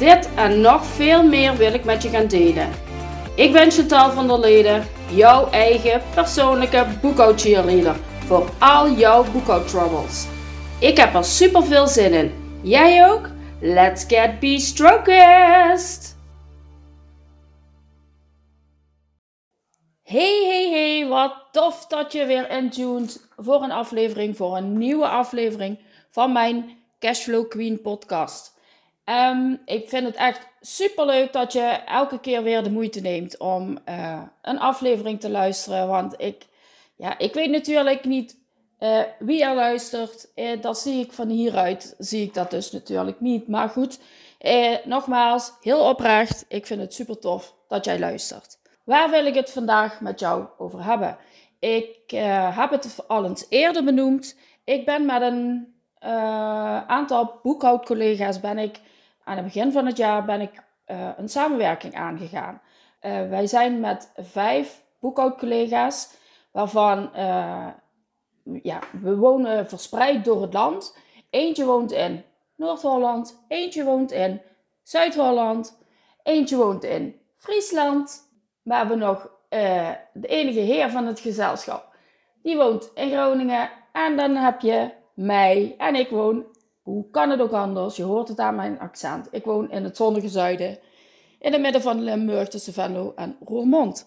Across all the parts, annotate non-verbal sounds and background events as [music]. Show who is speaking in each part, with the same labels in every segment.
Speaker 1: Dit en nog veel meer wil ik met je gaan delen. Ik ben Chantal van der Leden, jouw eigen persoonlijke boekhoudcheerleader voor al jouw boekhoudtroubles. Ik heb er super veel zin in. Jij ook? Let's get be-strokest! Hey, hey, hey, wat tof dat je weer intuned voor een aflevering, voor een nieuwe aflevering van mijn Cashflow Queen podcast. Um, ik vind het echt super leuk dat je elke keer weer de moeite neemt om uh, een aflevering te luisteren. Want ik, ja, ik weet natuurlijk niet uh, wie er luistert. Uh, dat zie ik van hieruit, zie ik dat dus natuurlijk niet. Maar goed, nogmaals, heel oprecht. Ik vind het super tof dat jij luistert. Waar wil ik het vandaag met jou over hebben? Ik heb het al eens eerder benoemd. Ik ben met een aantal boekhoudcollega's ben ik aan het begin van het jaar ben ik uh, een samenwerking aangegaan. Uh, wij zijn met vijf boekhoudcollega's, waarvan uh, ja, we wonen verspreid door het land. Eentje woont in Noord-Holland, eentje woont in Zuid-Holland, eentje woont in Friesland. We hebben nog de enige heer van het gezelschap, die woont in Groningen. En dan heb je mij en ik woon hoe kan het ook anders? Je hoort het aan mijn accent. Ik woon in het zonnige zuiden, in het midden van Limburg tussen Venlo en Roermond.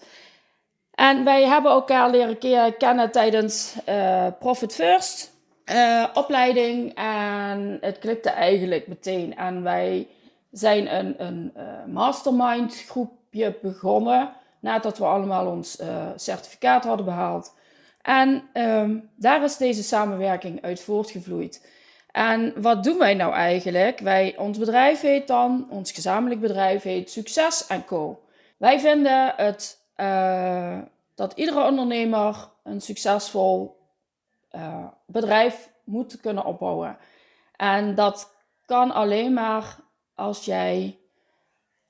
Speaker 1: En wij hebben elkaar leren kennen tijdens uh, Profit First uh, opleiding. En het klikte eigenlijk meteen. En wij zijn een, een uh, mastermind groepje begonnen. Nadat we allemaal ons certificaat hadden behaald. En um, daar is deze samenwerking uit voortgevloeid. En wat doen wij nou eigenlijk? Wij, ons bedrijf heet dan, ons gezamenlijk bedrijf heet Succes Co. Wij vinden het, uh, dat iedere ondernemer een succesvol uh, bedrijf moet kunnen opbouwen. En dat kan alleen maar als jij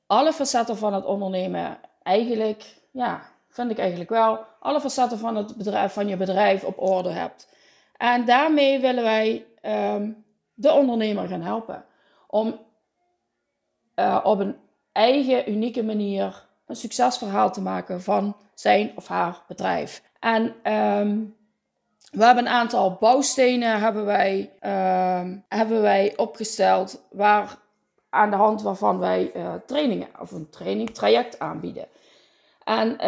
Speaker 1: alle facetten van het ondernemen eigenlijk, ja, vind ik eigenlijk wel, alle facetten van, het bedrijf, van je bedrijf op orde hebt. En daarmee willen wij um, de ondernemer gaan helpen. Om uh, op een eigen, unieke manier een succesverhaal te maken van zijn of haar bedrijf. En um, we hebben een aantal bouwstenen hebben wij, uh, hebben wij opgesteld waar, aan de hand waarvan wij uh, trainingen of een training traject aanbieden. En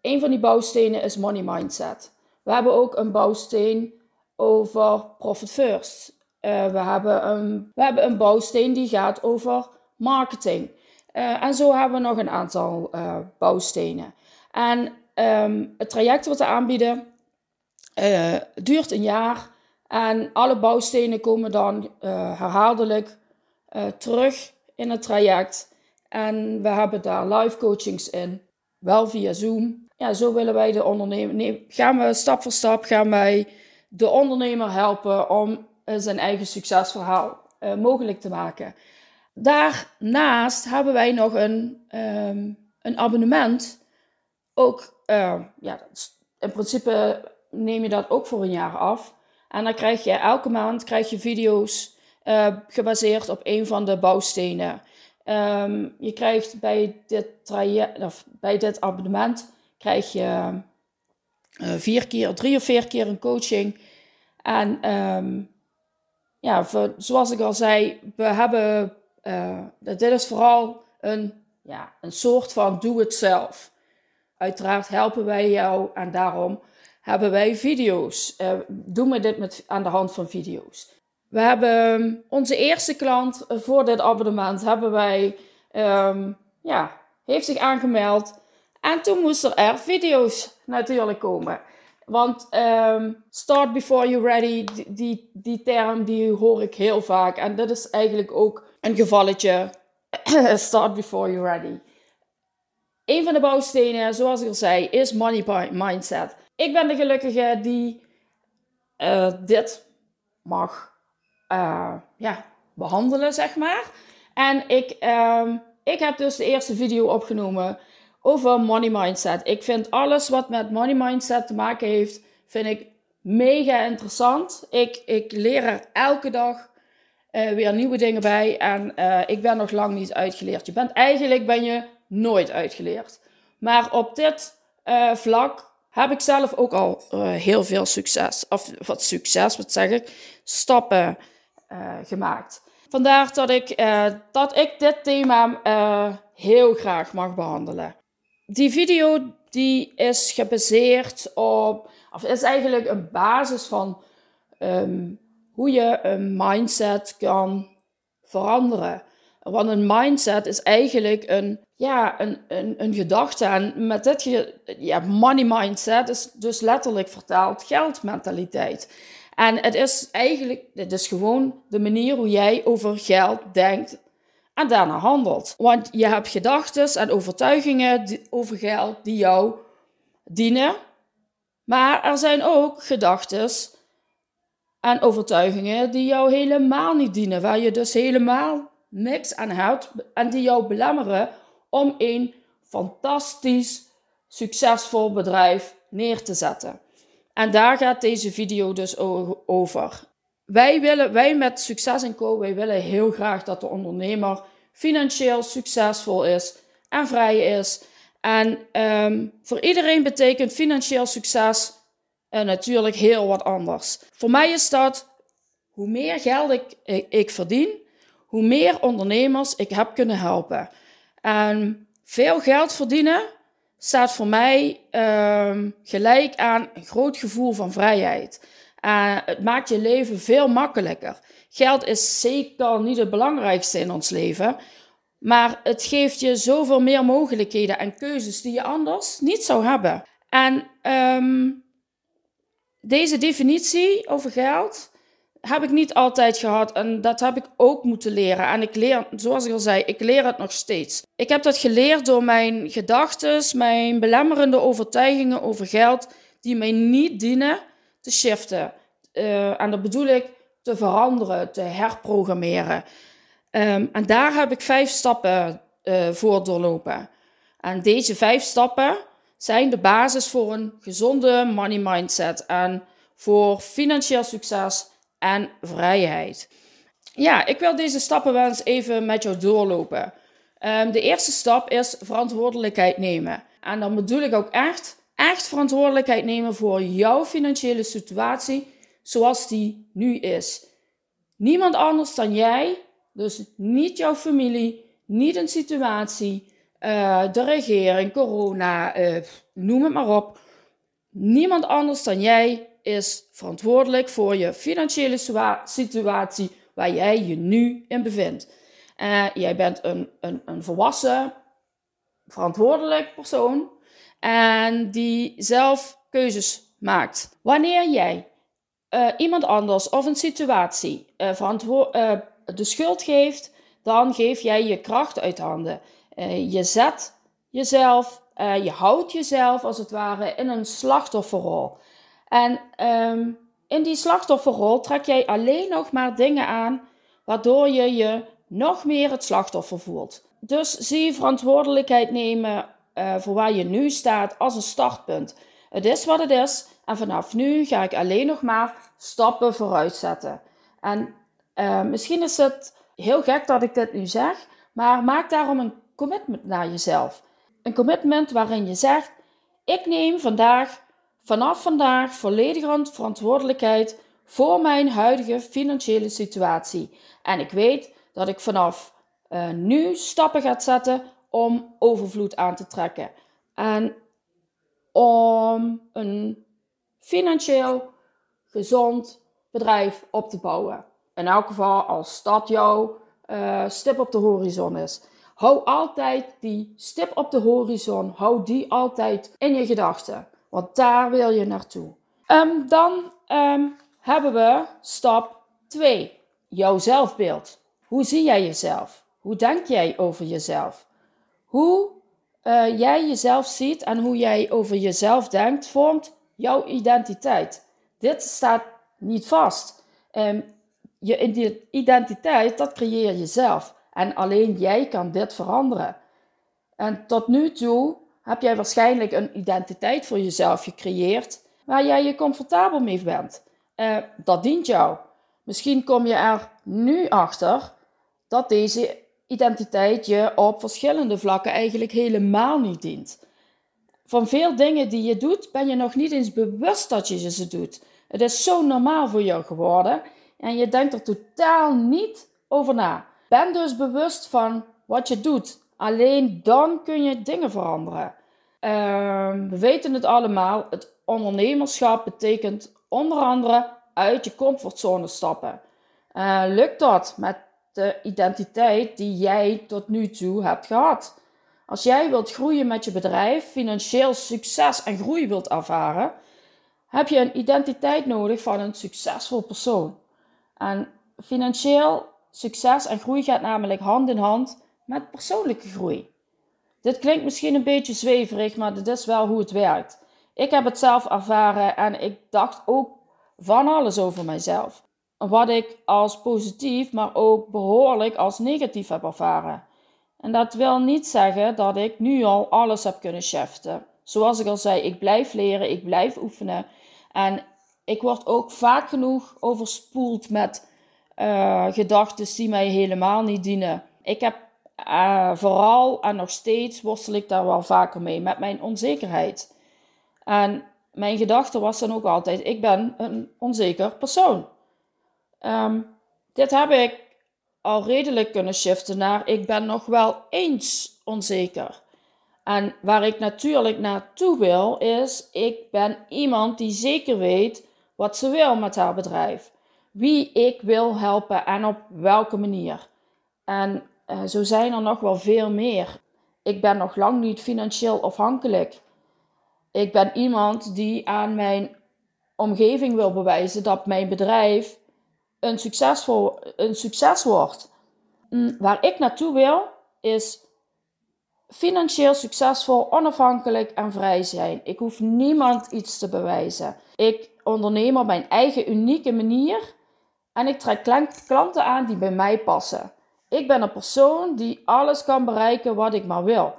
Speaker 1: een van die bouwstenen is money mindset. We hebben ook een bouwsteen over Profit First. Uh, we, hebben een, we hebben een bouwsteen die gaat over marketing. Uh, en zo hebben we nog een aantal uh, bouwstenen. En um, het traject wat we aanbieden duurt een jaar. En alle bouwstenen komen dan herhaaldelijk terug in het traject. En we hebben daar live coachings in, wel via Zoom. Ja, zo willen wij de ondernemer. Nee, gaan we stap voor stap gaan wij de ondernemer helpen om zijn eigen succesverhaal uh, mogelijk te maken. Daarnaast hebben wij nog een, um, een abonnement. Ook, uh, ja, in principe neem je dat ook voor een jaar af. En dan krijg je elke maand krijg je video's gebaseerd op een van de bouwstenen. Um, je krijgt bij dit, traject, of bij dit abonnement krijg je vier keer, drie of vier keer een coaching. En um, ja, zoals ik al zei, we hebben, uh, dit is vooral een, ja, een soort van do-it-zelf. Uiteraard helpen wij jou en daarom hebben wij video's. Uh, doen we dit met, aan de hand van video's. We hebben um, onze eerste klant voor dit abonnement hebben wij, um, ja, heeft zich aangemeld. En toen moesten er video's natuurlijk komen. Want um, start before you're ready, die, die, term die hoor ik heel vaak. En dat is eigenlijk ook een gevalletje. [clears throat] Start before you're ready. Een van de bouwstenen, zoals ik al zei, is money mindset. Ik ben de gelukkige die uh, dit mag uh, ja, behandelen, zeg maar. En ik, um, ik heb dus de eerste video opgenomen over money mindset. Ik vind alles wat met money mindset te maken heeft, vind ik mega interessant. Ik, ik leer er elke dag uh, weer nieuwe dingen bij en uh, ik ben nog lang niet uitgeleerd. Je bent eigenlijk ben je nooit uitgeleerd. Maar op dit uh, vlak heb ik zelf ook al heel veel succes, of wat succes, wat zeg ik, stappen gemaakt. Vandaar dat ik, dat ik dit thema heel graag mag behandelen. Die video die is gebaseerd op, of is eigenlijk een basis van um, hoe je een mindset kan veranderen. Want een mindset is eigenlijk een, ja, een, een, een gedachte. En met dit ja, money mindset is dus letterlijk vertaald geldmentaliteit. En het is eigenlijk, het is gewoon de manier hoe jij over geld denkt en daarna handelt. Want je hebt gedachten en overtuigingen over geld die jou dienen. Maar er zijn ook gedachten en overtuigingen die jou helemaal niet dienen, waar je dus helemaal niks aan hebt en die jou belemmeren om een fantastisch, succesvol bedrijf neer te zetten. En daar gaat deze video dus over. Wij, willen, wij met Succes Co, wij willen heel graag dat de ondernemer financieel succesvol is en vrij is. En um, voor iedereen betekent financieel succes uh, natuurlijk heel wat anders. Voor mij is dat hoe meer geld ik, ik, verdien, hoe meer ondernemers ik heb kunnen helpen. En veel geld verdienen staat voor mij um, gelijk aan een groot gevoel van vrijheid. Uh, het maakt je leven veel makkelijker. Geld is zeker niet het belangrijkste in ons leven, maar het geeft je zoveel meer mogelijkheden en keuzes die je anders niet zou hebben. En um, deze definitie over geld heb ik niet altijd gehad en dat heb ik ook moeten leren. En ik leer, zoals ik al zei, ik leer het nog steeds. Ik heb dat geleerd door mijn gedachten, mijn belemmerende overtuigingen over geld, die mij niet dienen, te shiften. Uh, en dat bedoel ik te veranderen, te herprogrammeren. Um, en daar heb ik vijf stappen uh, voor doorlopen. En deze vijf stappen zijn de basis voor een gezonde money mindset en voor financieel succes en vrijheid. Ja, ik wil deze stappen wel eens even met jou doorlopen. Um, de eerste stap is verantwoordelijkheid nemen. En dan bedoel ik ook echt, echt verantwoordelijkheid nemen voor jouw financiële situatie zoals die nu is. Niemand anders dan jij, dus niet jouw familie, niet een situatie, uh, de regering, corona, uh, noem het maar op. Niemand anders dan jij is verantwoordelijk voor je financiële situatie waar jij je nu in bevindt. Uh, jij bent een, een, een volwassen, verantwoordelijk persoon en die zelf keuzes maakt. Wanneer jij iemand anders of een situatie de schuld geeft, dan geef jij je kracht uit handen. Uh, je zet jezelf, uh, je houdt jezelf als het ware in een slachtofferrol. En um, in die slachtofferrol trek jij alleen nog maar dingen aan waardoor je je nog meer het slachtoffer voelt. Dus zie verantwoordelijkheid nemen uh, voor waar je nu staat als een startpunt. Het is wat het is en vanaf nu ga ik alleen nog maar stappen vooruit zetten. En uh, misschien is het heel gek dat ik dit nu zeg, maar maak daarom een commitment naar jezelf. Een commitment waarin je zegt: ik neem vandaag, vanaf vandaag, volledige verantwoordelijkheid voor mijn huidige financiële situatie. En ik weet dat ik vanaf uh, nu stappen ga zetten om overvloed aan te trekken. En om een financieel gezond bedrijf op te bouwen. In elk geval als dat jouw uh, stip op de horizon is. Hou altijd die stip op de horizon, hou die altijd in je gedachten. Want daar wil je naartoe. Um, dan um, hebben we stap 2. Jouw zelfbeeld. Hoe zie jij jezelf? Hoe denk jij over jezelf? Hoe uh, jij jezelf ziet en hoe jij over jezelf denkt, vormt jouw identiteit. Dit staat niet vast. Um, je identiteit, dat creëer je zelf. En alleen jij kan dit veranderen. En tot nu toe heb jij waarschijnlijk een identiteit voor jezelf gecreëerd waar jij je comfortabel mee bent. Uh, dat dient jou. Misschien kom je er nu achter dat deze identiteit je op verschillende vlakken eigenlijk helemaal niet dient. Van veel dingen die je doet, ben je nog niet eens bewust dat je ze doet. Het is zo normaal voor jou geworden en je denkt er totaal niet over na. Ben dus bewust van wat je doet. Alleen dan kun je dingen veranderen. Ehm, we weten het allemaal. Het ondernemerschap betekent onder andere uit je comfortzone stappen. Uh, lukt dat met de identiteit die jij tot nu toe hebt gehad? Als jij wilt groeien met je bedrijf, financieel succes en groei wilt ervaren, heb je een identiteit nodig van een succesvol persoon. En financieel succes en groei gaat namelijk hand in hand met persoonlijke groei. Dit klinkt misschien een beetje zweverig, maar dit is wel hoe het werkt. Ik heb het zelf ervaren en ik dacht ook van alles over mijzelf. Wat ik als positief, maar ook behoorlijk als negatief heb ervaren. En dat wil niet zeggen dat ik nu al alles heb kunnen shiften. Zoals ik al zei, ik blijf leren, ik blijf oefenen. En ik word ook vaak genoeg overspoeld met uh, gedachten die mij helemaal niet dienen. Ik heb uh, vooral en nog steeds worstel ik daar wel vaker mee met mijn onzekerheid. En mijn gedachte was dan ook altijd: ik ben een onzeker persoon. Um, dit heb ik al redelijk kunnen shiften naar ik ben nog wel eens onzeker. En waar ik natuurlijk naartoe wil is, ik ben iemand die zeker weet wat ze wil met haar bedrijf. Wie ik wil helpen en op welke manier. En uh, zo zijn er nog wel veel meer. Ik ben nog lang niet financieel afhankelijk. Ik ben iemand die aan mijn omgeving wil bewijzen dat mijn bedrijf een, succesvol, een succes wordt. Mm, waar ik naartoe wil is financieel succesvol, onafhankelijk en vrij zijn. Ik hoef niemand iets te bewijzen. Ik onderneem op mijn eigen unieke manier en ik trek klanten aan die bij mij passen. Ik ben een persoon die alles kan bereiken wat ik maar wil.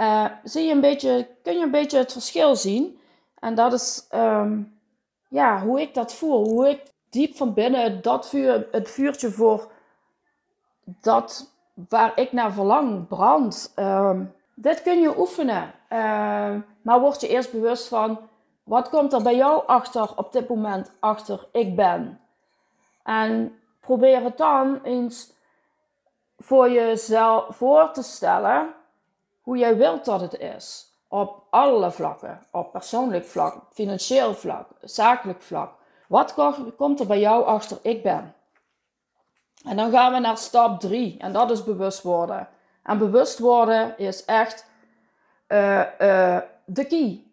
Speaker 1: Uh, zie je een beetje, kun je een beetje het verschil zien? En dat is um, ja, hoe ik dat voel. Hoe ik diep van binnen dat vuur, het vuurtje voor dat waar ik naar verlang brand. Um, dit kun je oefenen. Uh, maar word je eerst bewust van wat komt er bij jou achter op dit moment achter ik ben. En probeer het dan eens voor jezelf voor te stellen hoe jij wilt dat het is. Op alle vlakken. Op persoonlijk vlak, financieel vlak, zakelijk vlak. Wat komt er bij jou achter ik ben? En dan gaan we naar stap 3 en dat is bewust worden. En bewust worden is echt uh, uh, de key.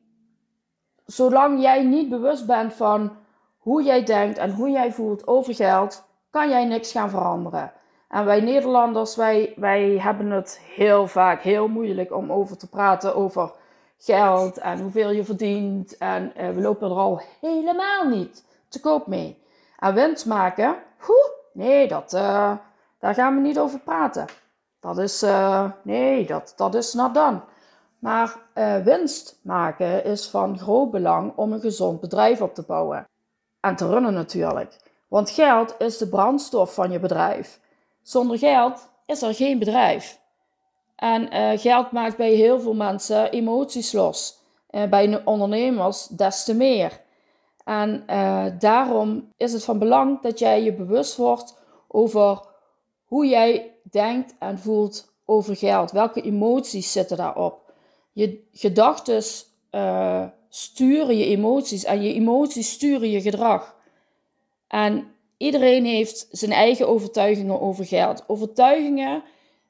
Speaker 1: Zolang jij niet bewust bent van hoe jij denkt en hoe jij voelt over geld, kan jij niks gaan veranderen. En wij Nederlanders, wij, wij hebben het heel vaak heel moeilijk om over te praten over geld en hoeveel je verdient. En uh, we lopen er al helemaal niet te koop mee. En winst maken, hoe? Nee, dat, uh, daar gaan we niet over praten. Dat is, uh, nee, dat, dat is not done. Maar winst maken is van groot belang om een gezond bedrijf op te bouwen. En te runnen natuurlijk. Want geld is de brandstof van je bedrijf. Zonder geld is er geen bedrijf. En geld maakt bij heel veel mensen emoties los. Bij ondernemers des te meer. En uh, daarom is het van belang dat jij je bewust wordt over hoe jij denkt en voelt over geld. Welke emoties zitten daarop? Je gedachten sturen je emoties en je emoties sturen je gedrag. En Iedereen heeft zijn eigen overtuigingen over geld. Overtuigingen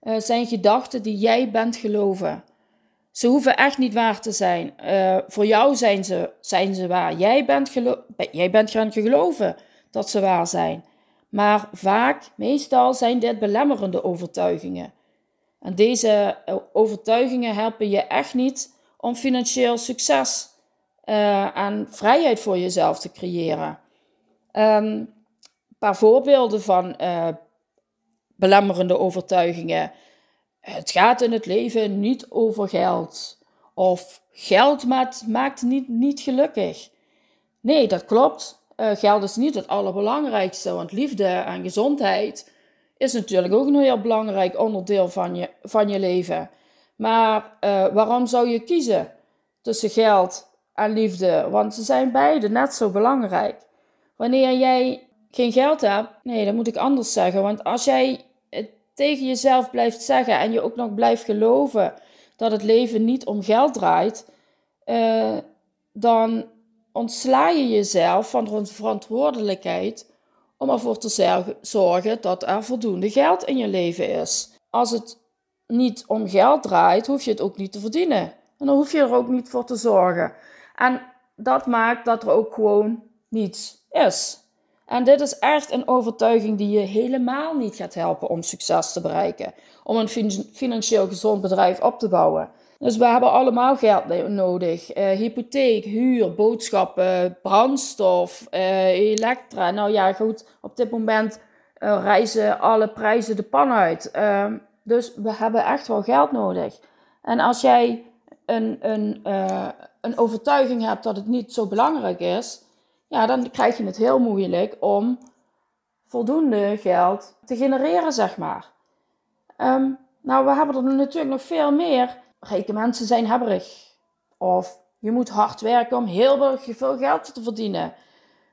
Speaker 1: uh, zijn gedachten die jij bent geloven. Ze hoeven echt niet waar te zijn. Uh, voor jou zijn ze, zijn ze waar. Jij bent, jij bent gaan geloven dat ze waar zijn. Maar vaak, meestal zijn dit belemmerende overtuigingen. En deze eh, overtuigingen helpen je echt niet om financieel succes uh, en vrijheid voor jezelf te creëren. Een paar voorbeelden van belemmerende overtuigingen. Het gaat in het leven niet over geld. Of geld maakt, maakt niet, niet gelukkig. Nee, dat klopt. Uh, geld is niet het allerbelangrijkste, want liefde en gezondheid is natuurlijk ook een heel belangrijk onderdeel van je, van je leven. Maar uh, waarom zou je kiezen tussen geld en liefde? Want ze zijn beide net zo belangrijk. Wanneer jij geen geld hebt, nee, dat moet ik anders zeggen. Want als jij tegen jezelf blijft zeggen en je ook nog blijft geloven dat het leven niet om geld draait, uh, dan ontsla je jezelf van de verantwoordelijkheid om ervoor te zorgen dat er voldoende geld in je leven is. Als het niet om geld draait, hoef je het ook niet te verdienen. En dan hoef je er ook niet voor te zorgen. En dat maakt dat er ook gewoon niets is. En dit is echt een overtuiging die je helemaal niet gaat helpen om succes te bereiken. Om een financieel gezond bedrijf op te bouwen. Dus we hebben allemaal geld nodig. Uh, hypotheek, huur, boodschappen, brandstof, uh, elektra. Nou ja, goed, op dit moment uh, reizen alle prijzen de pan uit. Ehm, dus we hebben echt wel geld nodig. En als jij een, een, een overtuiging hebt dat het niet zo belangrijk is, ja, dan krijg je het heel moeilijk om voldoende geld te genereren, zeg maar. Um, nou, we hebben er natuurlijk nog veel meer rijke mensen zijn hebberig. Of je moet hard werken om heel veel geld te verdienen.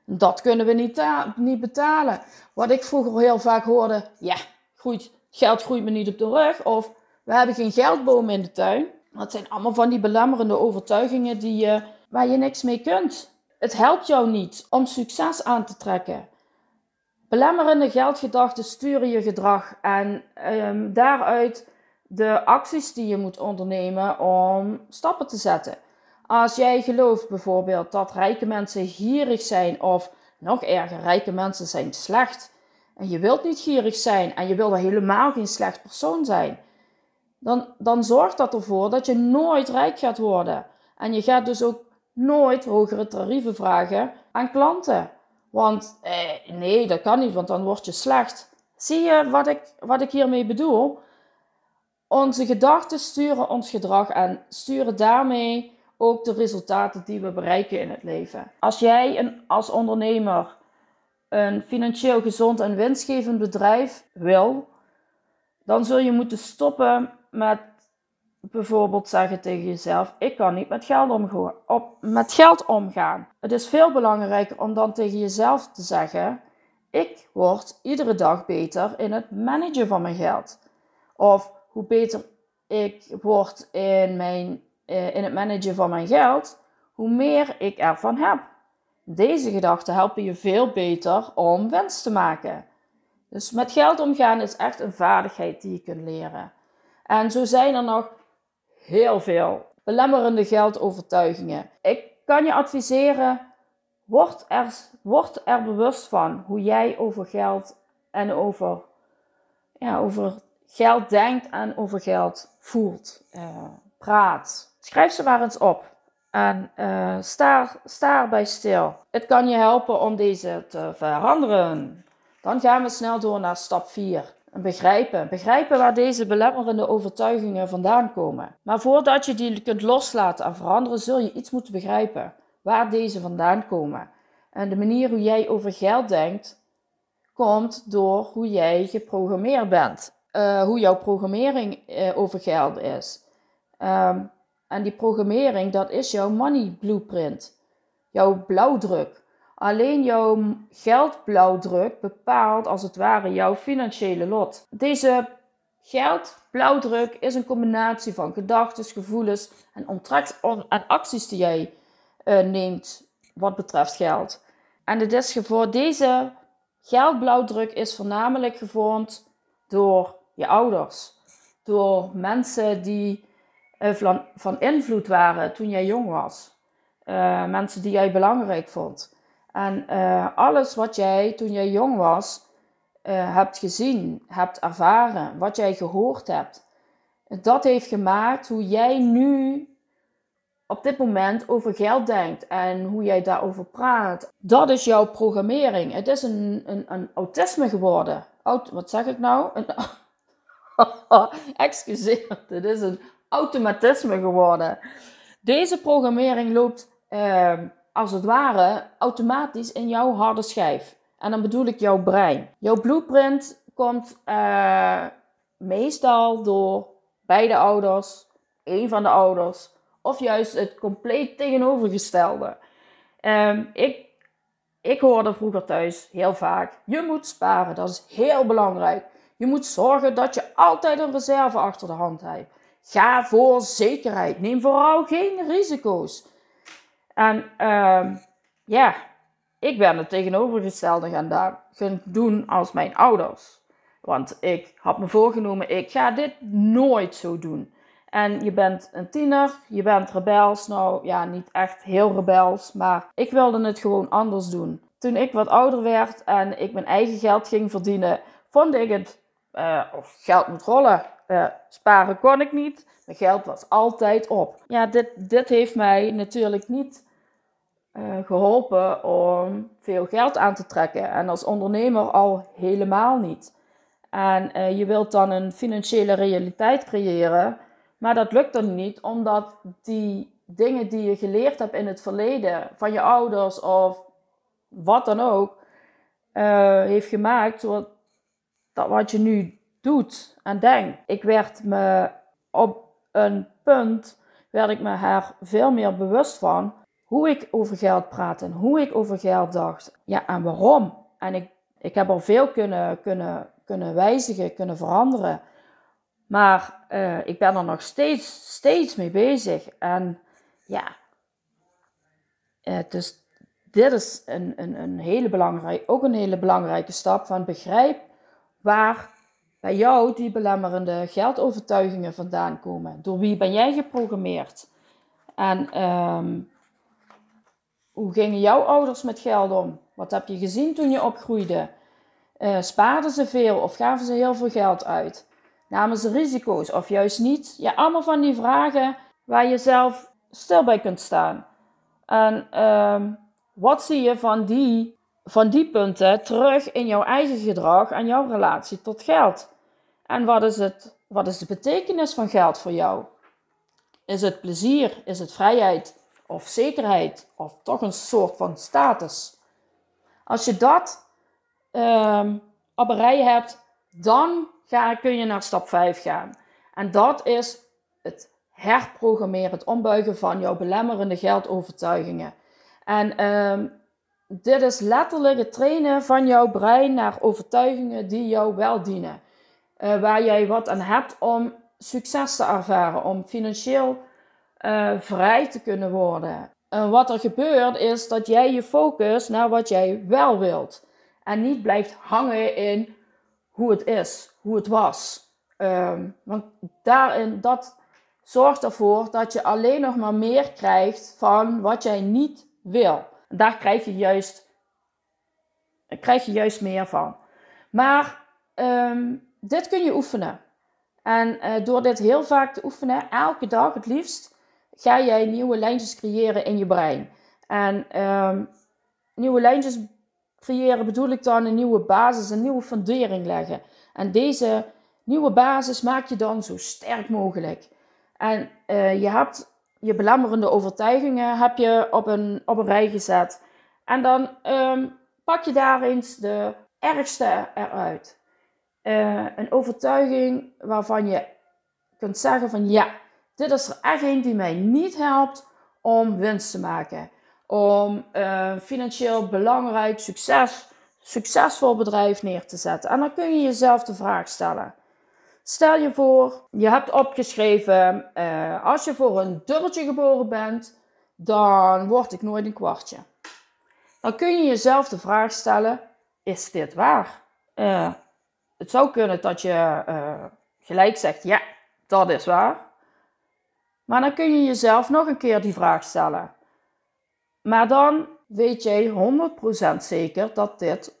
Speaker 1: Dat kunnen we niet, niet betalen. Wat ik vroeger heel vaak hoorde, ja, groeit, geld groeit me niet op de rug. Of we hebben geen geldbomen in de tuin. Dat zijn allemaal van die belemmerende overtuigingen die, uh, waar je niks mee kunt. Het helpt jou niet om succes aan te trekken. Belemmerende geldgedachten sturen je gedrag en um, daaruit de acties die je moet ondernemen om stappen te zetten. Als jij gelooft bijvoorbeeld dat rijke mensen gierig zijn of nog erger, rijke mensen zijn slecht en je wilt niet gierig zijn en je wil helemaal geen slecht persoon zijn, dan, dan zorgt dat ervoor dat je nooit rijk gaat worden. En je gaat dus ook nooit hogere tarieven vragen aan klanten. Want eh, nee, dat kan niet, want dan word je slecht. Zie je wat ik, wat ik hiermee bedoel? Onze gedachten sturen ons gedrag en sturen daarmee ook de resultaten die we bereiken in het leven. Als jij een, als ondernemer een financieel gezond en winstgevend bedrijf wil, dan zul je moeten stoppen met bijvoorbeeld zeggen tegen jezelf: Ik kan niet met geld, omgaan, op, met geld omgaan. Het is veel belangrijker om dan tegen jezelf te zeggen: Ik word iedere dag beter in het managen van mijn geld. Of hoe beter ik word in, mijn, uh, in het managen van mijn geld, hoe meer ik ervan heb. Deze gedachten helpen je veel beter om winst te maken. Dus met geld omgaan is echt een vaardigheid die je kunt leren. En zo zijn er nog heel veel belemmerende geldovertuigingen. Ik kan je adviseren, word er, word er bewust van hoe jij over geld en over, ja, over geld denkt en over geld voelt, uh, praat. Schrijf ze maar eens op. En uh, sta, sta erbij stil. Het kan je helpen om deze te veranderen. Dan gaan we snel door naar stap 4. Begrijpen. Begrijpen waar deze belemmerende overtuigingen vandaan komen. Maar voordat je die kunt loslaten en veranderen, zul je iets moeten begrijpen. Waar deze vandaan komen. En de manier hoe jij over geld denkt, komt door hoe jij geprogrammeerd bent. Eh, hoe jouw programmering uh, over geld is. Um, en die programmering, dat is jouw money blueprint. Jouw blauwdruk. Alleen jouw geldblauwdruk bepaalt als het ware jouw financiële lot. Deze geldblauwdruk is een combinatie van gedachten, gevoelens en, en acties die jij uh, neemt wat betreft geld. En het is deze geldblauwdruk is voornamelijk gevormd door je ouders, door mensen die uh, van, invloed waren toen jij jong was, uh, mensen die jij belangrijk vond. En uh, alles wat jij toen jij jong was uh, hebt gezien, hebt ervaren, wat jij gehoord hebt, dat heeft gemaakt hoe jij nu op dit moment over geld denkt en hoe jij daarover praat. Dat is jouw programmering. Het is een, een, een autisme geworden. wat zeg ik nou? Een, [laughs] excuseer, het is een automatisme geworden. Deze programmering loopt uh, als het ware automatisch in jouw harde schijf. En dan bedoel ik jouw brein. Jouw blueprint komt uh, meestal door beide ouders, een van de ouders, of juist het compleet tegenovergestelde. Um, ik, ik hoorde vroeger thuis heel vaak: je moet sparen, dat is heel belangrijk. Je moet zorgen dat je altijd een reserve achter de hand hebt. Ga voor zekerheid. Neem vooral geen risico's. En uh, ja, ik ben het tegenovergestelde gaan, doen als mijn ouders. Want ik had me voorgenomen, ik ga dit nooit zo doen. En je bent een tiener, je bent rebels. Nou ja, niet echt heel rebels, maar ik wilde het gewoon anders doen. Toen ik wat ouder werd en ik mijn eigen geld ging verdienen, vond ik het, uh, of geld moet rollen. Uh, sparen kon ik niet, mijn geld was altijd op. Ja, dit, dit heeft mij natuurlijk niet uh, geholpen om veel geld aan te trekken. En als ondernemer al helemaal niet. En uh, je wilt dan een financiële realiteit creëren, maar dat lukt dan niet omdat die dingen die je geleerd hebt in het verleden van je ouders of wat dan ook, heeft gemaakt dat wat je nu doet en denkt. Ik werd me op een punt, werd ik me er veel meer bewust van hoe ik over geld praat en hoe ik over geld dacht. Ja, en waarom. En ik, ik heb al veel kunnen, kunnen, kunnen wijzigen, kunnen veranderen. Maar uh, ik ben er nog steeds, steeds mee bezig. En ja, uh, dus dit is een, een, een hele belangrijke, ook een hele belangrijke stap van begrijp waar bij jou die belemmerende geldovertuigingen vandaan komen. Door wie ben jij geprogrammeerd? En um, hoe gingen jouw ouders met geld om? Wat heb je gezien toen je opgroeide? Uh, spaarden ze veel of gaven ze heel veel geld uit? Namen ze risico's of juist niet? Ja, allemaal van die vragen waar je zelf stil bij kunt staan. En uh, wat zie je van die, van die punten terug in jouw eigen gedrag en jouw relatie tot geld? En wat is, het, wat is de betekenis van geld voor jou? Is het plezier? Is het vrijheid? of zekerheid of toch een soort van status. Als je dat um, op een rij hebt, dan ga, kun je naar stap 5 gaan. En dat is het herprogrammeren, het ombuigen van jouw belemmerende geldovertuigingen. En um, dit is letterlijk het trainen van jouw brein naar overtuigingen die jou wel dienen. Uh, waar jij wat aan hebt om succes te ervaren, om financieel uh, vrij te kunnen worden. En wat er gebeurt is dat jij je focust naar wat jij wel wilt. En niet blijft hangen in hoe het is, hoe het was. Um, want daarin, dat zorgt ervoor dat je alleen nog maar meer krijgt van wat jij niet wil. Daar krijg je juist, krijg je juist meer van. Maar um, dit kun je oefenen. En uh, door dit heel vaak te oefenen, elke dag het liefst, ga jij nieuwe lijntjes creëren in je brein. En um, nieuwe lijntjes creëren bedoel ik dan een nieuwe basis, een nieuwe fundering leggen. En deze nieuwe basis maak je dan zo sterk mogelijk. En uh, je hebt je belemmerende overtuigingen heb je op een, op een rij gezet. En dan um, pak je daar eens de ergste eruit. Uh, een overtuiging waarvan je kunt zeggen van ja, dit is er echt een die mij niet helpt om winst te maken. Om een financieel belangrijk, succes, succesvol bedrijf neer te zetten. En dan kun je jezelf de vraag stellen. Stel je voor, je hebt opgeschreven, uh, als je voor een dubbeltje geboren bent, dan word ik nooit een kwartje. Dan kun je jezelf de vraag stellen, is dit waar? Uh, het zou kunnen dat je uh, gelijk zegt, ja, dat is waar. Maar dan kun je jezelf nog een keer die vraag stellen. Maar dan weet jij 100% zeker dat dit,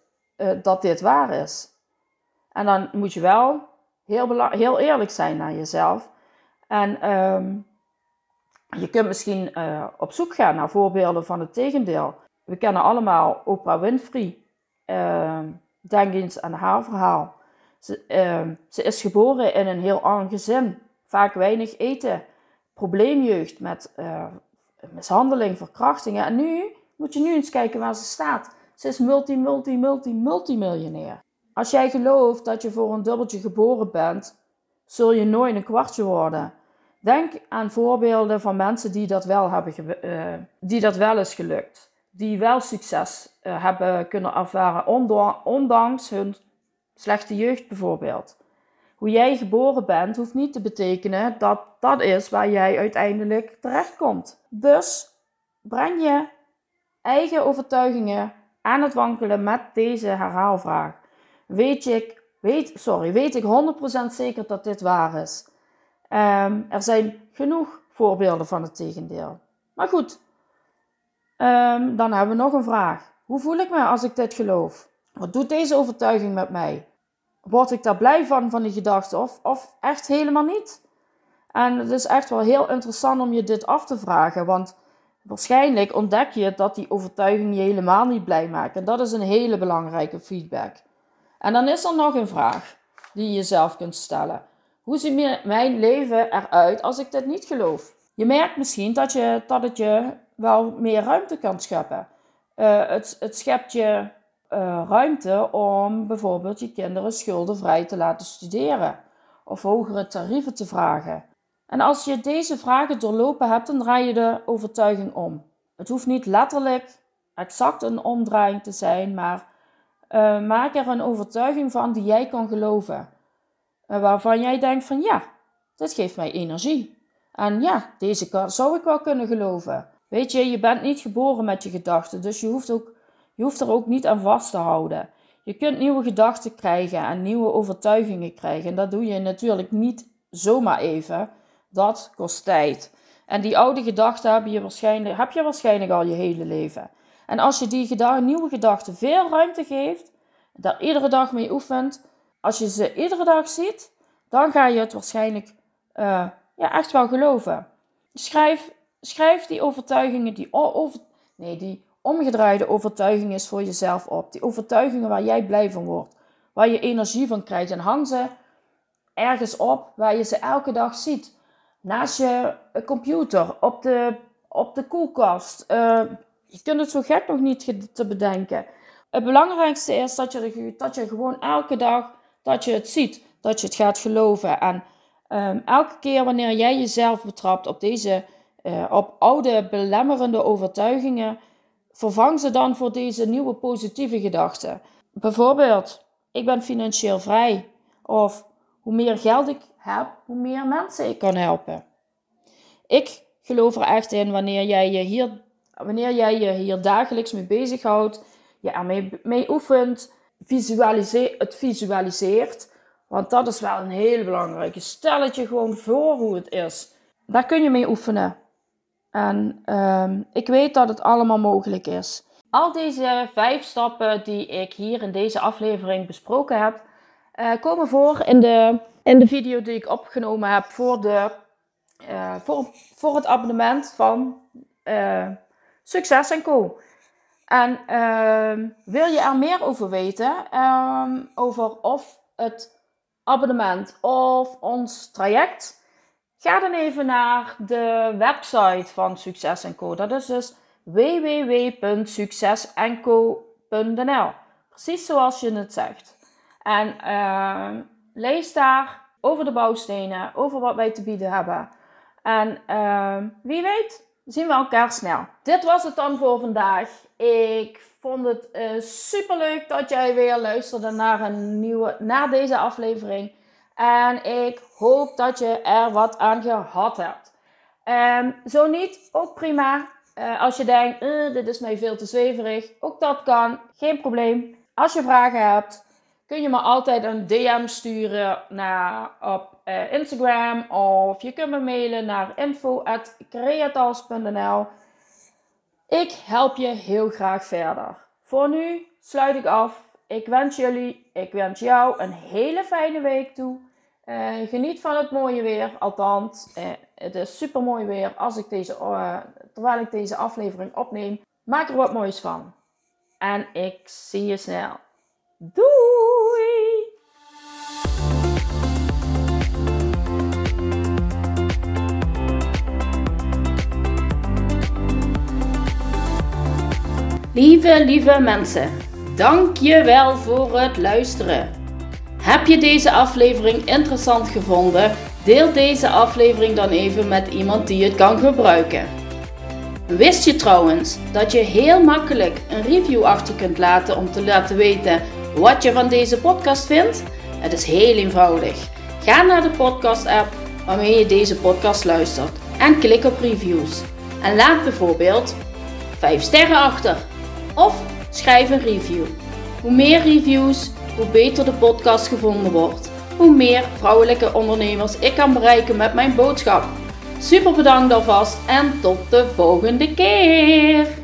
Speaker 1: dat dit waar is. En dan moet je wel heel, heel eerlijk zijn naar jezelf. En ehm, je kunt misschien uh, op zoek gaan naar voorbeelden van het tegendeel. We kennen allemaal Oprah Winfrey. Uh, denk eens aan haar verhaal. Ze, uh, ze, is geboren in een heel arm gezin. Vaak weinig eten. Probleemjeugd met uh, mishandeling, verkrachtingen. En nu moet je nu eens kijken waar ze staat. Ze is multi, multi, multi, multimiljonair. Als jij gelooft dat je voor een dubbeltje geboren bent, zul je nooit een kwartje worden. Denk aan voorbeelden van mensen die dat wel, hebben uh, die dat wel is gelukt. Die wel succes uh, hebben kunnen ervaren, ondanks hun slechte jeugd bijvoorbeeld. Hoe jij geboren bent, hoeft niet te betekenen dat dat is waar jij uiteindelijk terechtkomt. Dus breng je eigen overtuigingen aan het wankelen met deze herhaalvraag. Weet ik, weet, sorry, weet ik 100% zeker dat dit waar is? Um, er zijn genoeg voorbeelden van het tegendeel. Maar goed, um, dan hebben we nog een vraag. Hoe voel ik me als ik dit geloof? Wat doet deze overtuiging met mij? Word ik daar blij van, van die gedachte, of, of echt helemaal niet? En het is echt wel heel interessant om je dit af te vragen, want waarschijnlijk ontdek je dat die overtuiging je helemaal niet blij maakt. En dat is een hele belangrijke feedback. En dan is er nog een vraag die je jezelf kunt stellen. Hoe ziet mijn leven eruit als ik dit niet geloof? Je merkt misschien dat, je, dat het je wel meer ruimte kan scheppen. Uh, het, het schept je uh, ruimte om bijvoorbeeld je kinderen schuldenvrij te laten studeren of hogere tarieven te vragen. En als je deze vragen doorlopen hebt, dan draai je de overtuiging om. Het hoeft niet letterlijk exact een omdraaiing te zijn, maar uh, maak er een overtuiging van die jij kan geloven. Uh, waarvan jij denkt van ja, dit geeft mij energie. En ja, deze zou ik wel kunnen geloven. Weet je, je bent niet geboren met je gedachten, dus je hoeft, ook, je hoeft er ook niet aan vast te houden. Je kunt nieuwe gedachten krijgen en nieuwe overtuigingen krijgen. En dat doe je natuurlijk niet zomaar even. Dat kost tijd. En die oude gedachten heb je waarschijnlijk, heb je waarschijnlijk al je hele leven. En als je die nieuwe gedachten veel ruimte geeft, daar iedere dag mee oefent, als je ze iedere dag ziet, dan ga je het waarschijnlijk uh, ja, echt wel geloven. Schrijf, schrijf die overtuigingen, die, over, nee, die omgedraaide overtuigingen voor jezelf op. Die overtuigingen waar jij blij van wordt, waar je energie van krijgt. En hang ze ergens op waar je ze elke dag ziet. Naast je computer, op de, op de koelkast. Uh, je kunt het zo gek nog niet te bedenken. Het belangrijkste is dat je, dat je gewoon elke dag dat je het ziet, dat je het gaat geloven. En um, elke keer wanneer jij jezelf betrapt op deze uh, op oude belemmerende overtuigingen, vervang ze dan voor deze nieuwe positieve gedachten. Bijvoorbeeld, ik ben financieel vrij. Of hoe meer geld ik heb, hoe meer mensen ik kan helpen. Ik geloof er echt in wanneer jij je hier wanneer jij je hier dagelijks mee bezighoudt, je ermee mee oefent, visualiseer, het visualiseert. Want dat is wel een heel belangrijke. Stel het je gewoon voor hoe het is. Daar kun je mee oefenen. En um, ik weet dat het allemaal mogelijk is. Al deze vijf stappen die ik hier in deze aflevering besproken heb, uh, komen voor in de, in de video die ik opgenomen heb voor, de, uh, voor, voor het abonnement van uh, Succes en Co. En uh, wil je er meer over weten, um, over of het abonnement of ons traject, ga dan even naar de website van Succes Co. Dat is dus www.succesenco.nl. Precies zoals je het zegt. En uh, lees daar over de bouwstenen, over wat wij te bieden hebben. En wie weet zien we elkaar snel. Dit was het dan voor vandaag. Ik vond het uh, eh, super leuk dat jij weer luisterde naar, een nieuwe, naar deze aflevering. En ik hoop dat je er wat aan gehad hebt. Um, zo niet, ook prima. Uh, als je denkt, uh, dit is mij veel te zweverig, ook dat kan. Geen probleem. Als je vragen hebt, kun je me altijd een DM sturen naar, op uh, Instagram of je kunt me mailen naar info.creatals.nl. Ik help je heel graag verder. Voor nu sluit ik af. ik wens jullie, ik wens jou een hele fijne week toe. Eh, geniet van het mooie weer. Althans, uh, het is super mooi weer als ik deze, terwijl ik deze aflevering opneem. Maak er wat moois van. En ik zie je snel. Doei! Lieve, lieve mensen, dank je wel voor het luisteren. Heb je deze aflevering interessant gevonden? Deel deze aflevering dan even met iemand die het kan gebruiken. Wist je trouwens dat je heel makkelijk een review achter kunt laten om te laten weten wat je van deze podcast vindt? Het is heel eenvoudig. Ga naar de podcast-app waarmee je deze podcast luistert en klik op reviews. En laat bijvoorbeeld 5 sterren achter of schrijf een review. Hoe meer reviews, hoe beter de podcast gevonden wordt. Hoe meer vrouwelijke ondernemers ik kan bereiken met mijn boodschap. Super bedankt alvast en tot de volgende keer!